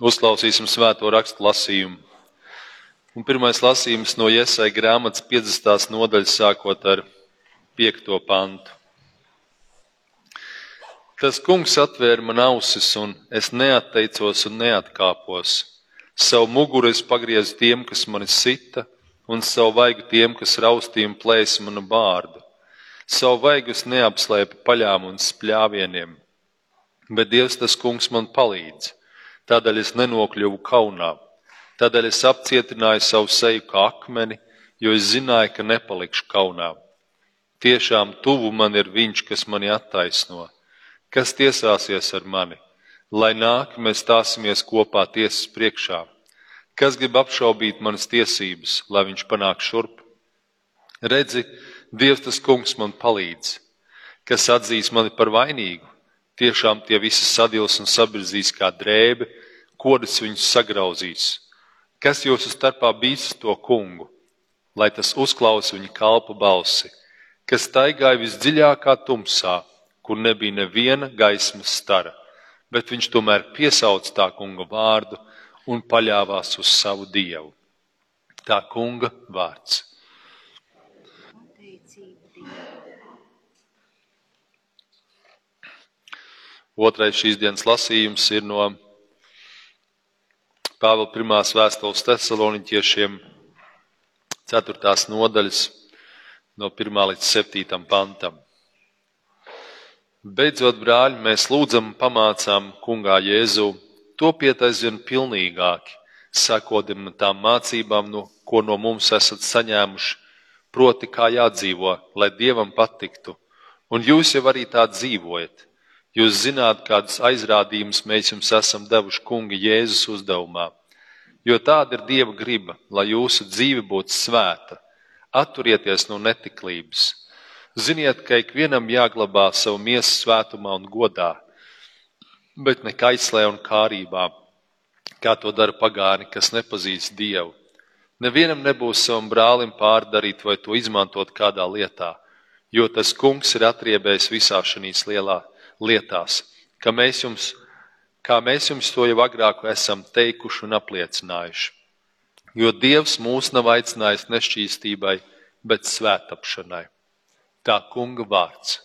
Uzklausīsim svēto rakstu lasījumu. Un pirmais lasījums no Iesai grāmatas 50. nodaļas sākot ar 5. pantu. Tas kungs atvēra man ausis, un es neatteicos un neatkāpos. Savu muguru es pagriezu tiem, kas mani sita, un savu vaigu tiem, kas raustīja un plēsa manu bārdu. Savu vaigu es neapslēpu paļām un spļāvieniem, bet Dievs tas kungs man palīdz tādēļ es nenokļuvu kaunā. Tādēļ es apcietināju savu seju kā akmeni, jo es zināju, ka nepalikšu kaunā. Tiešām tuvu man ir viņš, kas mani attaisno, kas tiesāsies ar mani, lai nāk, mēs stāsimies kopā tiesas priekšā. Kas grib apšaubīt manas tiesības, lai viņš panāk šurp? Redzi, Dievs tas kungs man palīdz, kas atzīs mani par vainīgu. Tiešām tie visi sadils un sabirzīs kā drēbe, kodus viņus sagrauzīs. Kas jūsu starpā bīstas to kungu, lai tas uzklausa viņa kalpa balsi, kas taigāja visdziļākā tumsā, kur nebija neviena gaismas stara, bet viņš tomēr piesauc tā kunga vārdu un paļāvās uz savu dievu. Tā kunga vārds. Otrais šīs dienas lasījums ir no Pāvila pirmās vēstules tesaloniķiešiem, 4. nodaļas, no 1 līdz 7 pantam. Beidzot, brāļi, mēs lūdzam, pamācām kungā Jēzu, topiet aizvien pilnīgāki, sakodam tām mācībām, no, ko no mums esat saņēmuši, proti, kā jādzīvo, lai Dievam patiktu, un jūs jau arī tā dzīvojat Jūs zināt, kādus aizrādījumus mēs jums esam devuši kunga Jēzus uzdevumā. Jo tāda ir Dieva griba, lai jūsu dzīve būtu svēta. Atturieties no netiklības. Ziniet, ka ikvienam jāglabā savu miesu svētumā un godā, bet ne kaislē un kārībā, kā to dara pagāni, kas nepazīst Dievu. Nevienam nebūs savam brālim pārdarīt vai to izmantot kādā lietā, jo tas kungs ir atriebējis visā šīs lielā lietās, kā mēs jums, kā mēs jums to jau agrāk esam teikuši un apliecinājuši. Jo Dievs mūs nav aicinājis nešķīstībai, bet svētapšanai. Tā kunga vārds.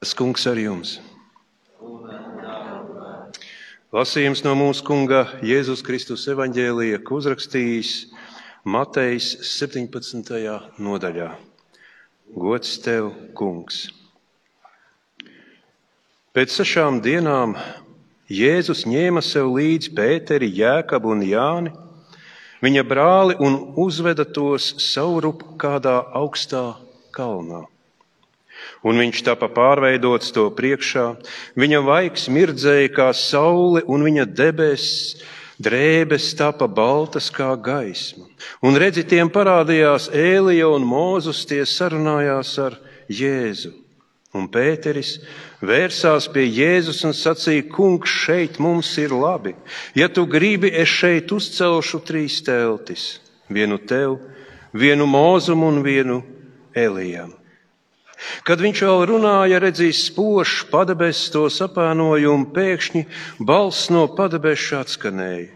Tas kungs ar jums. Lasījums no mūsu kunga Jēzus Kristus evaņģēlija, ko uzrakstījis Matejs 17. nodaļā. Gods tev, kungs! Pēc sešām dienām Jēzus ņēma sev līdzi Pēteri, Jēkabu un Jāni, viņa brāli un uzveda tos saurup kādā augstā kalnā. Un viņš tapa pārveidots to priekšā, viņa vaigs mirdzēja kā saule, un viņa debesis drēbes tapa baltas kā gaisma. Un redzi, tiem parādījās Ēlija un Mūzus, tie sarunājās ar Jēzu. Un Pēteris vērsās pie Jēzus un sacīja: Kungs, šeit mums ir labi. Ja tu gribi, es šeit uzcelšu trīs teltis. Vienu tev, vienu mūzum un vienu Elijam. Kad viņš vēl runāja, redzīs spožs padebes to sapēnojumu, pēkšņi balss no padebeša atskanēja.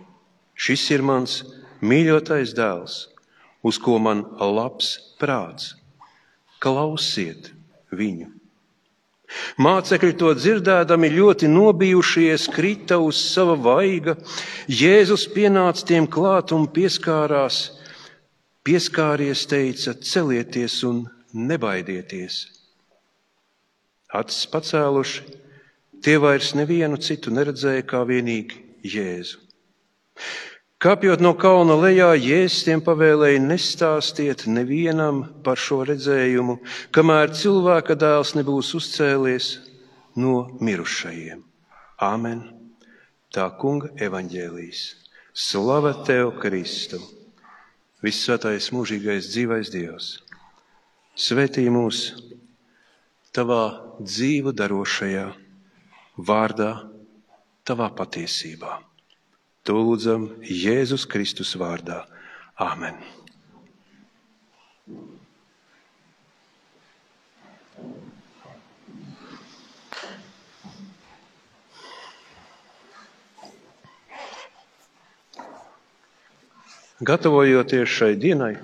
Šis ir mans mīļotais dēls, uz ko man labs prāts. Klausiet viņu! Mācekļi to dzirdēdami ļoti nobijušies, krita uz sava vaiga. Jēzus pienāca tiem klāt un pieskārās. Pieskāries, teica, celieties un nebaidieties. Acis pacēluši, tie vairs nevienu citu neredzēja kā vienīgi Jēzu. Kāpjot no kalna lejā, Jēzus tiem pavēlēja nestāstiet nevienam par šo redzējumu, kamēr cilvēka dēls nebūs uzcēlies no mirušajiem. Āmen! Tā kunga evaņģēlīs. Slava tev, Kristu! Visvētais mūžīgais dzīvais Dievs! Svētī mūs tavā dzīvu darošajā vārdā, tavā patiesībā. To lūdzam Jēzus Kristus vārdā. Āmen! Gatavojoties šai dienai,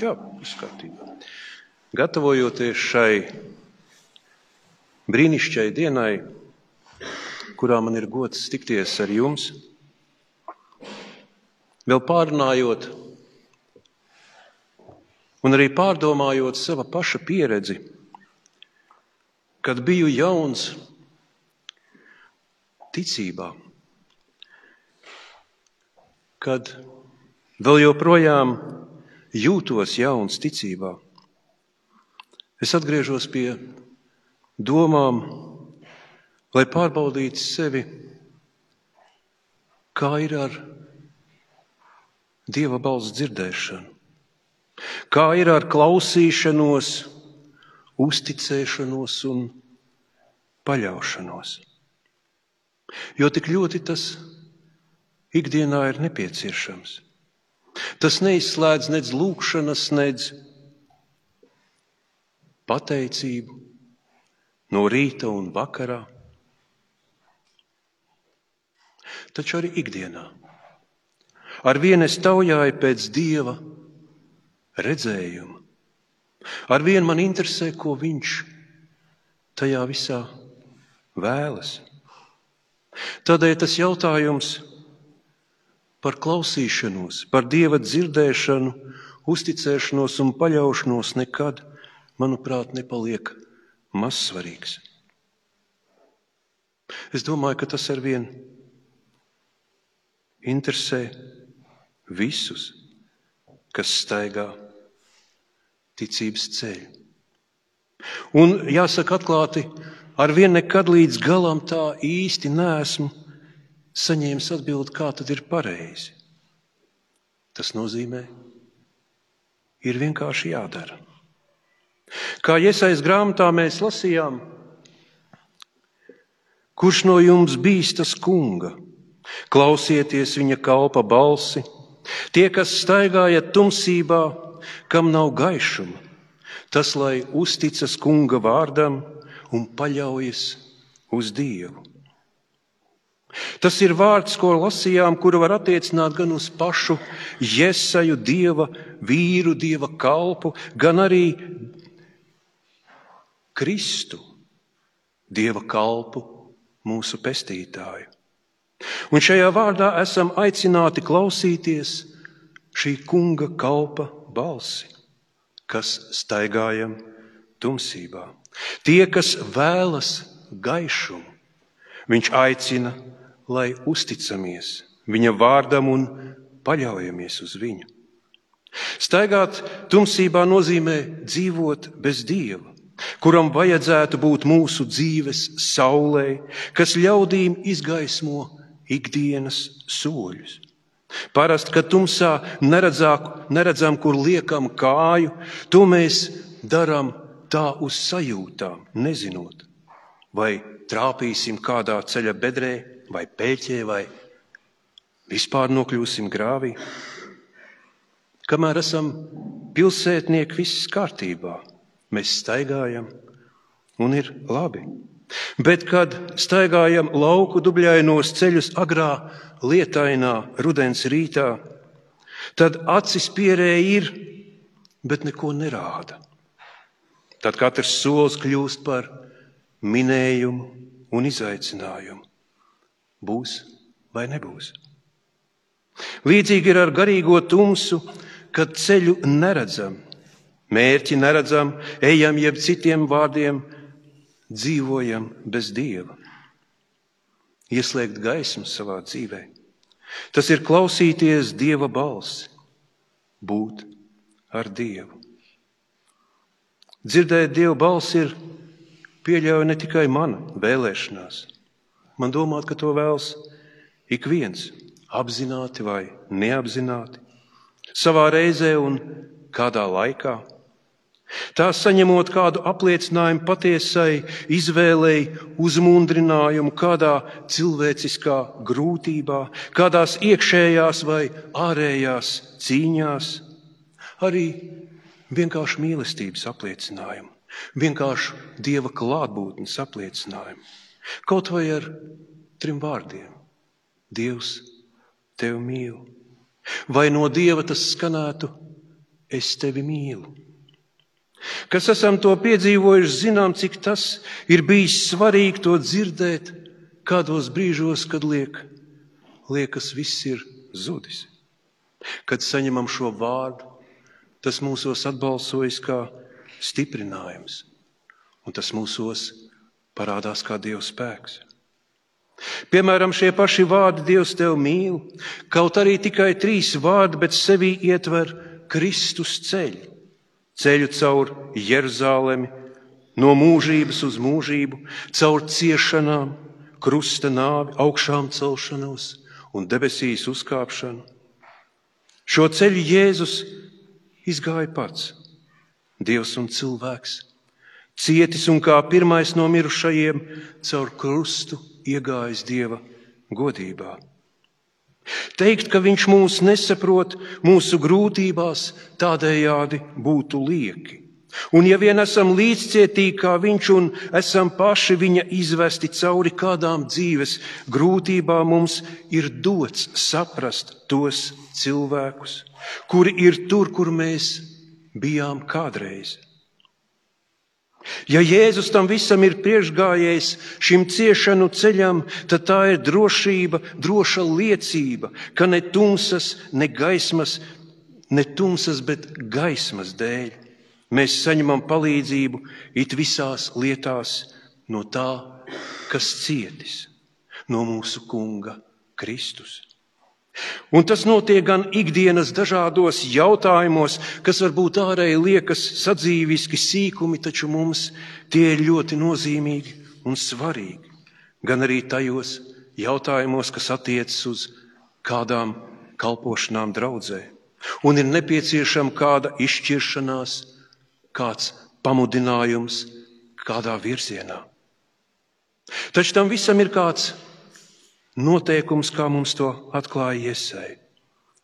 jā, izskatībā. Gatavojoties šai brīnišķīgai dienai, kurā man ir gods tikties ar jums, vēl pārunājot un arī pārdomājot sava paša pieredzi, kad biju jauns ticībā kad vēl joprojām jūtos jauns ticībā, es atgriežos pie domām, lai pārbaudītu sevi, kā ir ar dieva balss dzirdēšanu, kā ir ar klausīšanos, uzticēšanos un paļaušanos. Jo tik ļoti tas ikdienā ir nepieciešams. Tas neizslēdz nedz lūkšanas, nedz pateicību no rīta un vakarā. Taču arī ikdienā. Ar vienu es taujāju pēc dieva redzējuma. Ar vienu man interesē, ko viņš tajā visā vēlas. Tādēļ tas jautājums ir par klausīšanos, par dieva dzirdēšanu, uzticēšanos un paļaušanos nekad, manuprāt, nepaliek mazsvarīgs. Es domāju, ka tas ar vienu interesē visus, kas staigā ticības ceļu. Un jāsaka atklāti, ar vienu nekad līdz galam tā īsti nesmu saņēmis atbildi, kā tad ir pareizi. Tas nozīmē, ir vienkārši jādara. Kā iesaistīts grāmatā mēs lasījām, kurš no jums bīstas kunga, klausieties viņa kalpa balsi, tie, kas staigājat tumsībā, kam nav gaišuma, tas lai uzticas kunga vārdam un paļaujas uz Dievu. Tas ir vārds, ko lasījām, kuru var attiecināt gan uz pašu Jēzaju, dieva vīru, dieva kalpu, gan arī Kristu, dieva kalpu, mūsu pestītāju. Un šajā vārdā esam aicināti klausīties šī kunga kalpa balsi, kas staigājam tumsībā. Tie, kas vēlas gaišumu, viņš aicina lai uzticamies viņa vārdam un paļaujamies uz viņu. Staigāt tumsībā nozīmē dzīvot bez dieva, kuram vajadzētu būt mūsu dzīves saulē, kas ļaudīm izgaismo ikdienas soļus. Parasti, kad tumsā neredzā, neredzam, kur liekam kāju, to mēs darām tā uz sajūtām, nezinot, vai trāpīsim kādā ceļa bedrē vai pēķē, vai vispār nokļūsim grāvī. Kamēr esam pilsētnieki, viss kārtībā, mēs staigājam un ir labi. Bet, kad staigājam lauku dubļainos ceļus agrā, lietainā, rudens rītā, tad acis pierēji ir, bet neko nerāda. Tad katrs solis kļūst par minējumu un izaicinājumu būs vai nebūs. Līdzīgi ir ar garīgo tumsu, kad ceļu neredzam, mērķi neredzam, ejam jeb citiem vārdiem, dzīvojam bez dieva. Ieslēgt gaismu savā dzīvē. Tas ir klausīties dieva balsi, būt ar dievu. Dzirdēt dievu balsi ir pieļauja ne tikai mana vēlēšanās, Man domāt, ka to vēlas ik viens, apzināti vai neapzināti, savā reizē un kādā laikā. Tā saņemot kādu apliecinājumu patiesai izvēlei, uzmundrinājumu kādā cilvēciskā grūtībā, kādās iekšējās vai ārējās cīņās, arī vienkārši mīlestības apliecinājumu, vienkārši dieva klātbūtnes apliecinājumu. Kaut vai ar trim vārdiem - Dievs tevi mīlu. Vai no dieva tas skanētu, es tevi mīlu. Kas esam to piedzīvojuši, zinām, cik tas ir bijis svarīgi to dzirdēt kādos brīžos, kad liek, liekas, viss ir zudis. Kad saņemam šo vārdu, tas mūsos atbalsojas kā stiprinājums, un tas mūsos parādās kā Dieva spēks. Piemēram, šie paši vārdi Dievs tevi mīl, kaut arī tikai trīs vārdi, bet sevī ietver Kristus ceļu. Ceļu caur Jeruzalemi, no mūžības uz mūžību, caur ciešanām, krusta nāvi, augšām celšanos un debesīs uzkāpšanu. Šo ceļu Jēzus izgāja pats, Dievs un cilvēks, cietis un kā pirmais no mirušajiem caur krustu iegājis Dieva godībā. Teikt, ka Viņš mūs nesaprot mūsu grūtībās, tādējādi būtu lieki. Un ja vien esam līdzcietīgi kā Viņš un esam paši Viņa izvesti cauri kādām dzīves grūtībām, mums ir dots saprast tos cilvēkus, kuri ir tur, kur mēs bijām kādreiz. Ja Jēzus tam visam ir priekšgājējis šim ciešanu ceļam, tad tā ir drošība, droša liecība, ka ne tumsas, ne gaismas, ne tumsas, bet gaismas dēļ mēs saņemam palīdzību it visās lietās no tā, kas cietis, no mūsu Kunga Kristus. Un tas notiek gan ikdienas dažādos jautājumos, kas varbūt ārēji liekas sadzīviski sīkumi, taču mums tie ir ļoti nozīmīgi un svarīgi. Gan arī tajos jautājumos, kas attiecas uz kādām kalpošanām draudzē. Un ir nepieciešama kāda izšķiršanās, kāds pamudinājums kādā virzienā. Taču tam visam ir kāds noteikums, kā mums to atklāja iesai.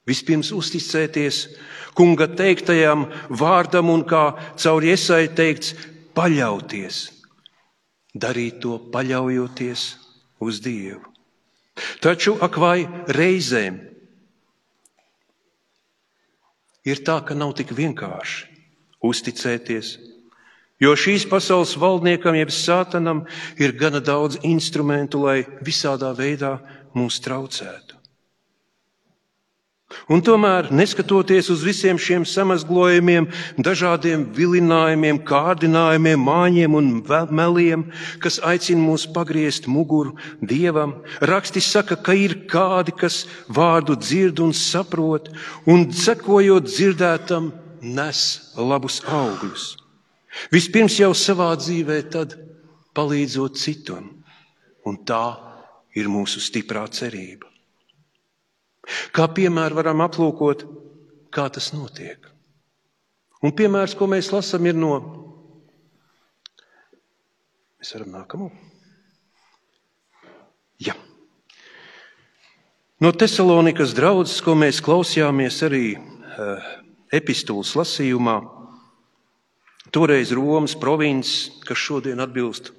Vispirms uzticēties kunga teiktajam vārdam un kā caur iesai teikts, paļauties. Darīt to paļaujoties uz Dievu. Taču ak vai reizēm ir tā, ka nav tik vienkārši uzticēties Jo šīs pasaules valdniekam, jeb sātanam, ir gana daudz instrumentu, lai visādā veidā mūs traucētu. Un tomēr, neskatoties uz visiem šiem samazglojumiem, dažādiem vilinājumiem, kārdinājumiem, māņiem un meliem, kas aicina mūs pagriezt muguru dievam, rakstis saka, ka ir kādi, kas vārdu dzird un saprot, un sekojot dzirdētam, nes labus augļus. Vispirms jau savā dzīvē, tad palīdzot citam. Un tā ir mūsu stiprā cerība. Kā piemēru varam aplūkot, kā tas notiek. Un piemērs, ko mēs lasām, ir no. Mēs varam nākamo. Ja. No Tesalonikas draudzes, ko mēs klausījāmies arī uh, epistolas lasījumā, Toreiz Romas provinces, kas šodien atbilst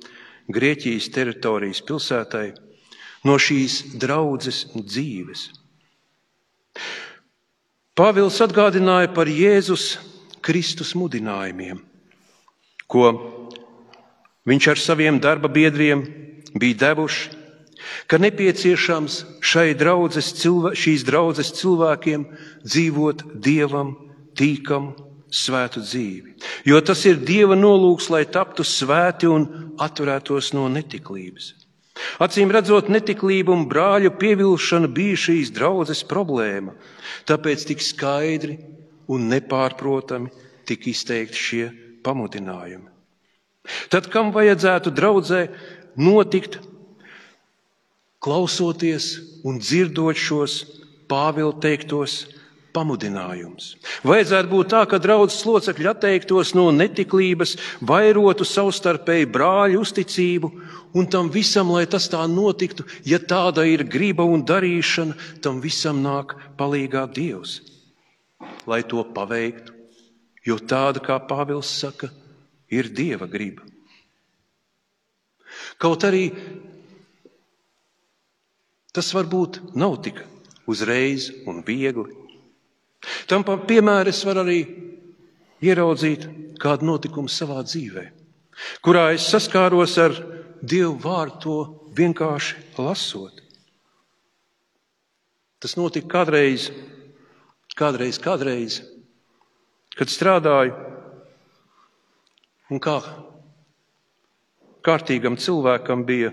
Grieķijas teritorijas pilsētai, no šīs draudzes dzīves. Pāvils atgādināja par Jēzus Kristus mudinājumiem, ko viņš ar saviem darba biedriem bija devuši, ka nepieciešams draudzes, šīs draudzes cilvēkiem dzīvot dievam, tīkam svētu dzīvi. Jo tas ir Dieva nolūks, lai taptu svēti un atturētos no netiklības. Acīm redzot, netiklība un brāļu pievilšana bija šīs draudzes problēma. Tāpēc tik skaidri un nepārprotami tika izteikti šie pamudinājumi. Tad kam vajadzētu draudzē notikt, klausoties un dzirdot šos Pāvila teiktos pamudinājums. Vajadzētu būt tā, ka draudzes locekļi atteiktos no netiklības, vairotu savstarpēju brāļu uzticību, un tam visam, lai tas tā notiktu, ja tāda ir griba un darīšana, tam visam nāk palīgā Dievs, lai to paveiktu. Jo tāda, kā Pāvils saka, ir Dieva griba. Kaut arī tas varbūt nav tik uzreiz un viegli. Tam piemēram es varu arī ieraudzīt kādu notikumu savā dzīvē, kurā es saskāros ar Dievu vārdu to vienkārši lasot. Tas notika kādreiz, kādreiz, kādreiz kad strādāju un kā kārtīgam cilvēkam bija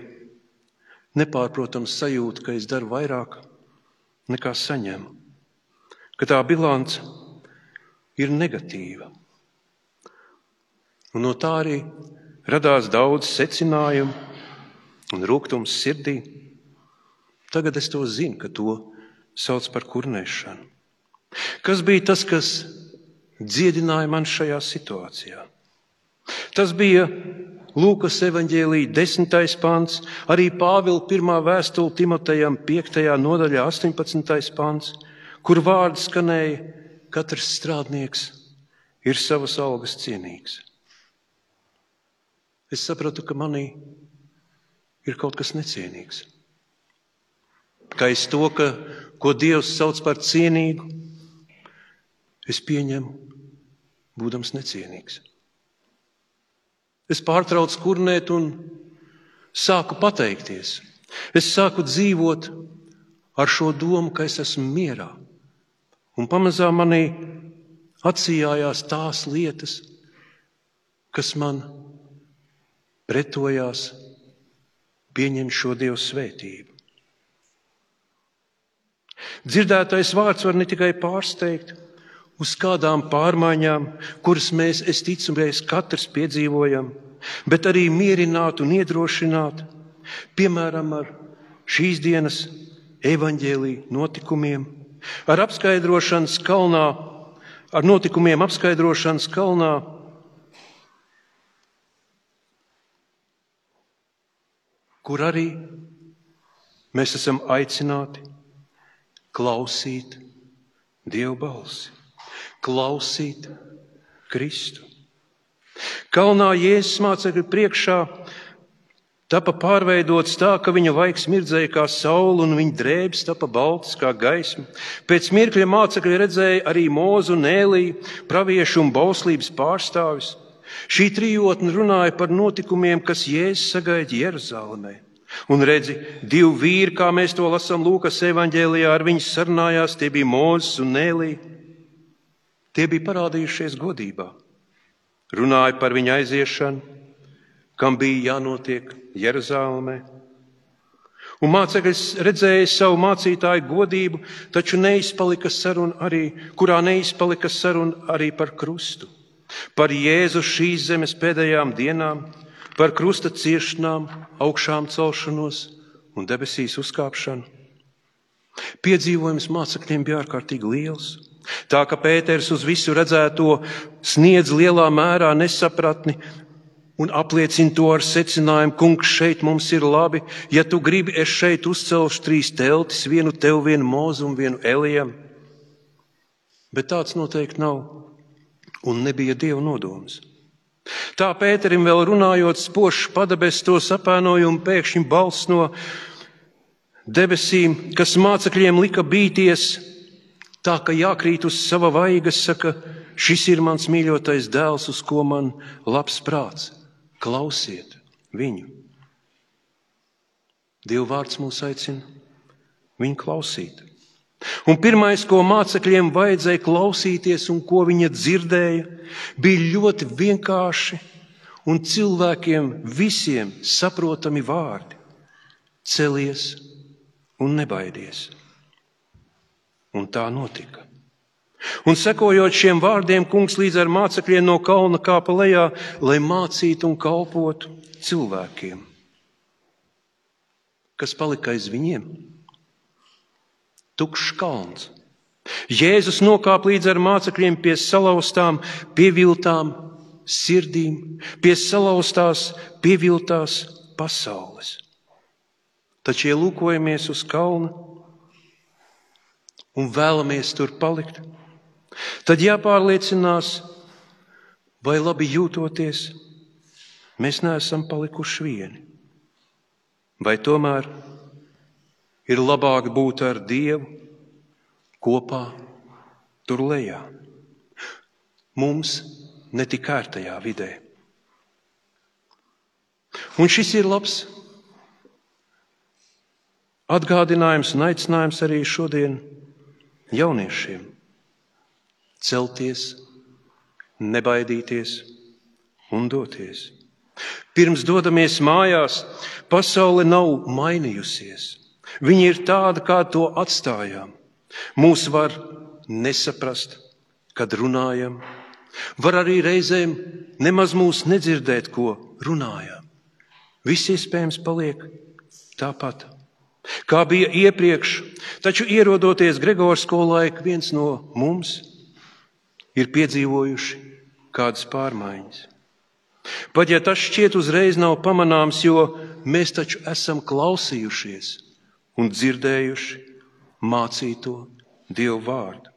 nepārprotams sajūta, ka es daru vairāk nekā saņemu, ka tā bilance ir negatīva. Un no tā arī radās daudz secinājumu un rūkums sirdī. Tagad es to zinu, ka to sauc par kurnēšanu. Kas bija tas, kas dziedināja man šajā situācijā? Tas bija Lūkas evanģēlīja desmitais pants, arī Pāvila pirmā vēstule Timotejam 5. nodaļā 18. pants, kur vārds skanēja: katrs strādnieks ir savas algas cienīgs. Es sapratu, ka manī ir kaut kas necienīgs. Kā es to, ka, ko Dievs sauc par cienīgu, es pieņemu, būdams necienīgs. Es pārtraucu kurnēt un sāku pateikties. Es sāku dzīvot ar šo domu, ka es esmu mierā. Un pamazām manī atsījājās tās lietas, kas man pretojās pieņemt šo Dievu svētību. Dzirdētais vārds var ne tikai pārsteigt, uz kādām pārmaiņām, kuras mēs, es ticu, mēs katrs piedzīvojam, bet arī mierināt un iedrošināt, piemēram, ar šīs dienas evaņģēlīju notikumiem, ar apskaidrošanas kalnā, ar notikumiem apskaidrošanas kalnā. Kur arī mēs esam aicināti klausīt Dieva balsi klausīt Kristu. Kalnā Jēzus mācekļu priekšā tapa pārveidots tā, ka viņa vaigs mirdzēja kā saule un viņa drēbes tapa baltas kā gaisma. Pēc mirkļa mācekļi redzēja arī mūzu un ēliju, praviešu un bauslības pārstāvis. Šī trijotne runāja par notikumiem, kas Jēzus sagaida Jeruzalemē. Un redzi, divi vīri, kā mēs to lasām Lūkas evanģēlijā, ar viņu sarunājās, tie bija Mūzes un Nēlija. Tie bija parādījušies godībā, runāja par viņa aiziešanu, kam bija jānotiek Jeruzalemē. Un mācekļi redzēja savu mācītāju godību, taču neizpalika saruna arī, kurā neizpalika saruna arī par krustu, par Jēzu šīs zemes pēdējām dienām, par krusta ciešanām, augšām celšanos un debesīs uzkāpšanu. Piedzīvojums mācekļiem bija ārkārtīgi liels. Tā ka Pēters uz visu redzēto sniedz lielā mērā nesapratni un apliecina to ar secinājumu, kungs, šeit mums ir labi. Ja tu gribi, es šeit uzcelšu trīs teltis, vienu tev, vienu mūzu un vienu elijam. Bet tāds noteikti nav un nebija Dieva nodoms. Tā Pēterim vēl runājot, spožs padebes to sapēnojumu, pēkšņi balss no debesīm, kas mācekļiem lika bīties, Tā ka jākrīt uz sava vaigas, saka, šis ir mans mīļotais dēls, uz ko man labs prāts. Klausiet viņu. Dieva vārds mūs aicina viņu klausīt. Un pirmais, ko mācekļiem vajadzēja klausīties un ko viņi dzirdēja, bija ļoti vienkārši un cilvēkiem visiem saprotami vārdi: Celies un nebaidies! Un tā notika. Un sekojot šiem vārdiem, kungs līdz ar mācekļiem no kalna kāpa lejā, lai mācītu un kalpotu cilvēkiem. Kas palika aiz viņiem? Tukšs kalns. Jēzus nokāpa līdz ar mācekļiem pie salauztām, pieviltām sirdīm, pie salauztās, pieviltās pasaules. Taču, ja lūkojamies uz kalnu, un vēlamies tur palikt, tad jāpārliecinās, vai labi jūtoties, mēs neesam palikuši vieni. Vai tomēr ir labāk būt ar Dievu kopā tur lejā. Mums ne tik ērtajā vidē. Un šis ir labs atgādinājums un aicinājums arī šodien jauniešiem. Celties, nebaidīties un doties. Pirms dodamies mājās, pasaule nav mainījusies. Viņa ir tāda, kā to atstājām. Mūs var nesaprast, kad runājam, var arī reizēm nemaz mūs nedzirdēt, ko runājam. Viss iespējams paliek tāpat, kā bija iepriekš, taču ierodoties Gregors skolā, viens no mums ir piedzīvojuši kādas pārmaiņas. Pat ja tas šķiet uzreiz nav pamanāms, jo mēs taču esam klausījušies un dzirdējuši mācīto Dievu vārdu.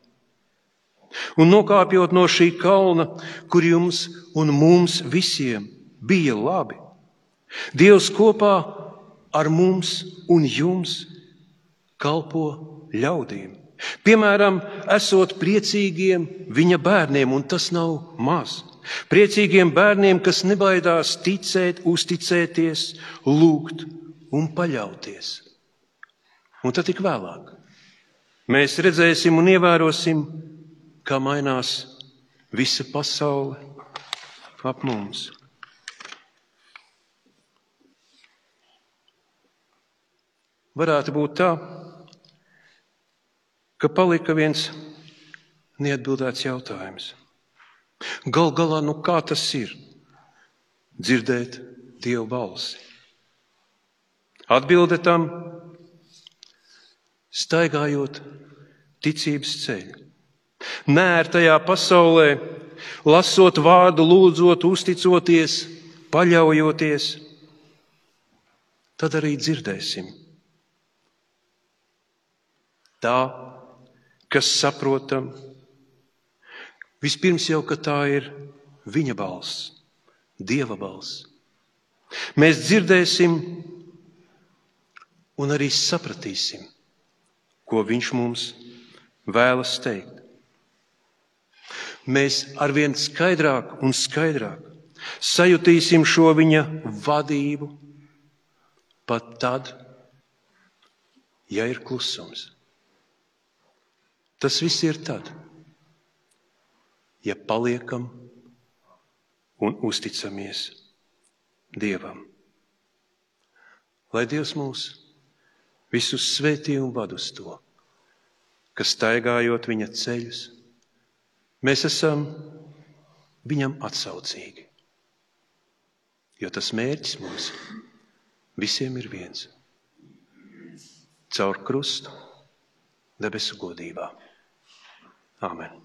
Un nokāpjot no šī kalna, kur jums un mums visiem bija labi, Dievs kopā ar mums un jums kalpo ļaudīm. Piemēram, esot priecīgiem viņa bērniem, un tas nav maz. Priecīgiem bērniem, kas nebaidās ticēt, uzticēties, lūgt un paļauties. Un tad tik vēlāk mēs redzēsim un ievērosim, kā mainās visa pasaule ap mums. Varētu būt tā, ka palika viens neatbildēts jautājums. Gal galā, nu kā tas ir dzirdēt Dieva balsi? Atbilde tam - staigājot ticības ceļu. Nērtajā pasaulē, lasot vārdu, lūdzot, uzticoties, paļaujoties, tad arī dzirdēsim. Tā, kas saprotam, Vispirms jau, ka tā ir viņa balss, Dieva balss. Mēs dzirdēsim un arī sapratīsim, ko Viņš mums vēlas teikt. Mēs arvien skaidrāk un skaidrāk sajutīsim šo viņa vadību pat tad, ja ir klusums. Tas viss ir tad ja paliekam un uzticamies Dievam. Lai Dievs mūs visus svētī un vad uz to, ka staigājot viņa ceļus, mēs esam viņam atsaucīgi. Jo tas mērķis mums visiem ir viens - caur krustu debesu godībā. Āmen!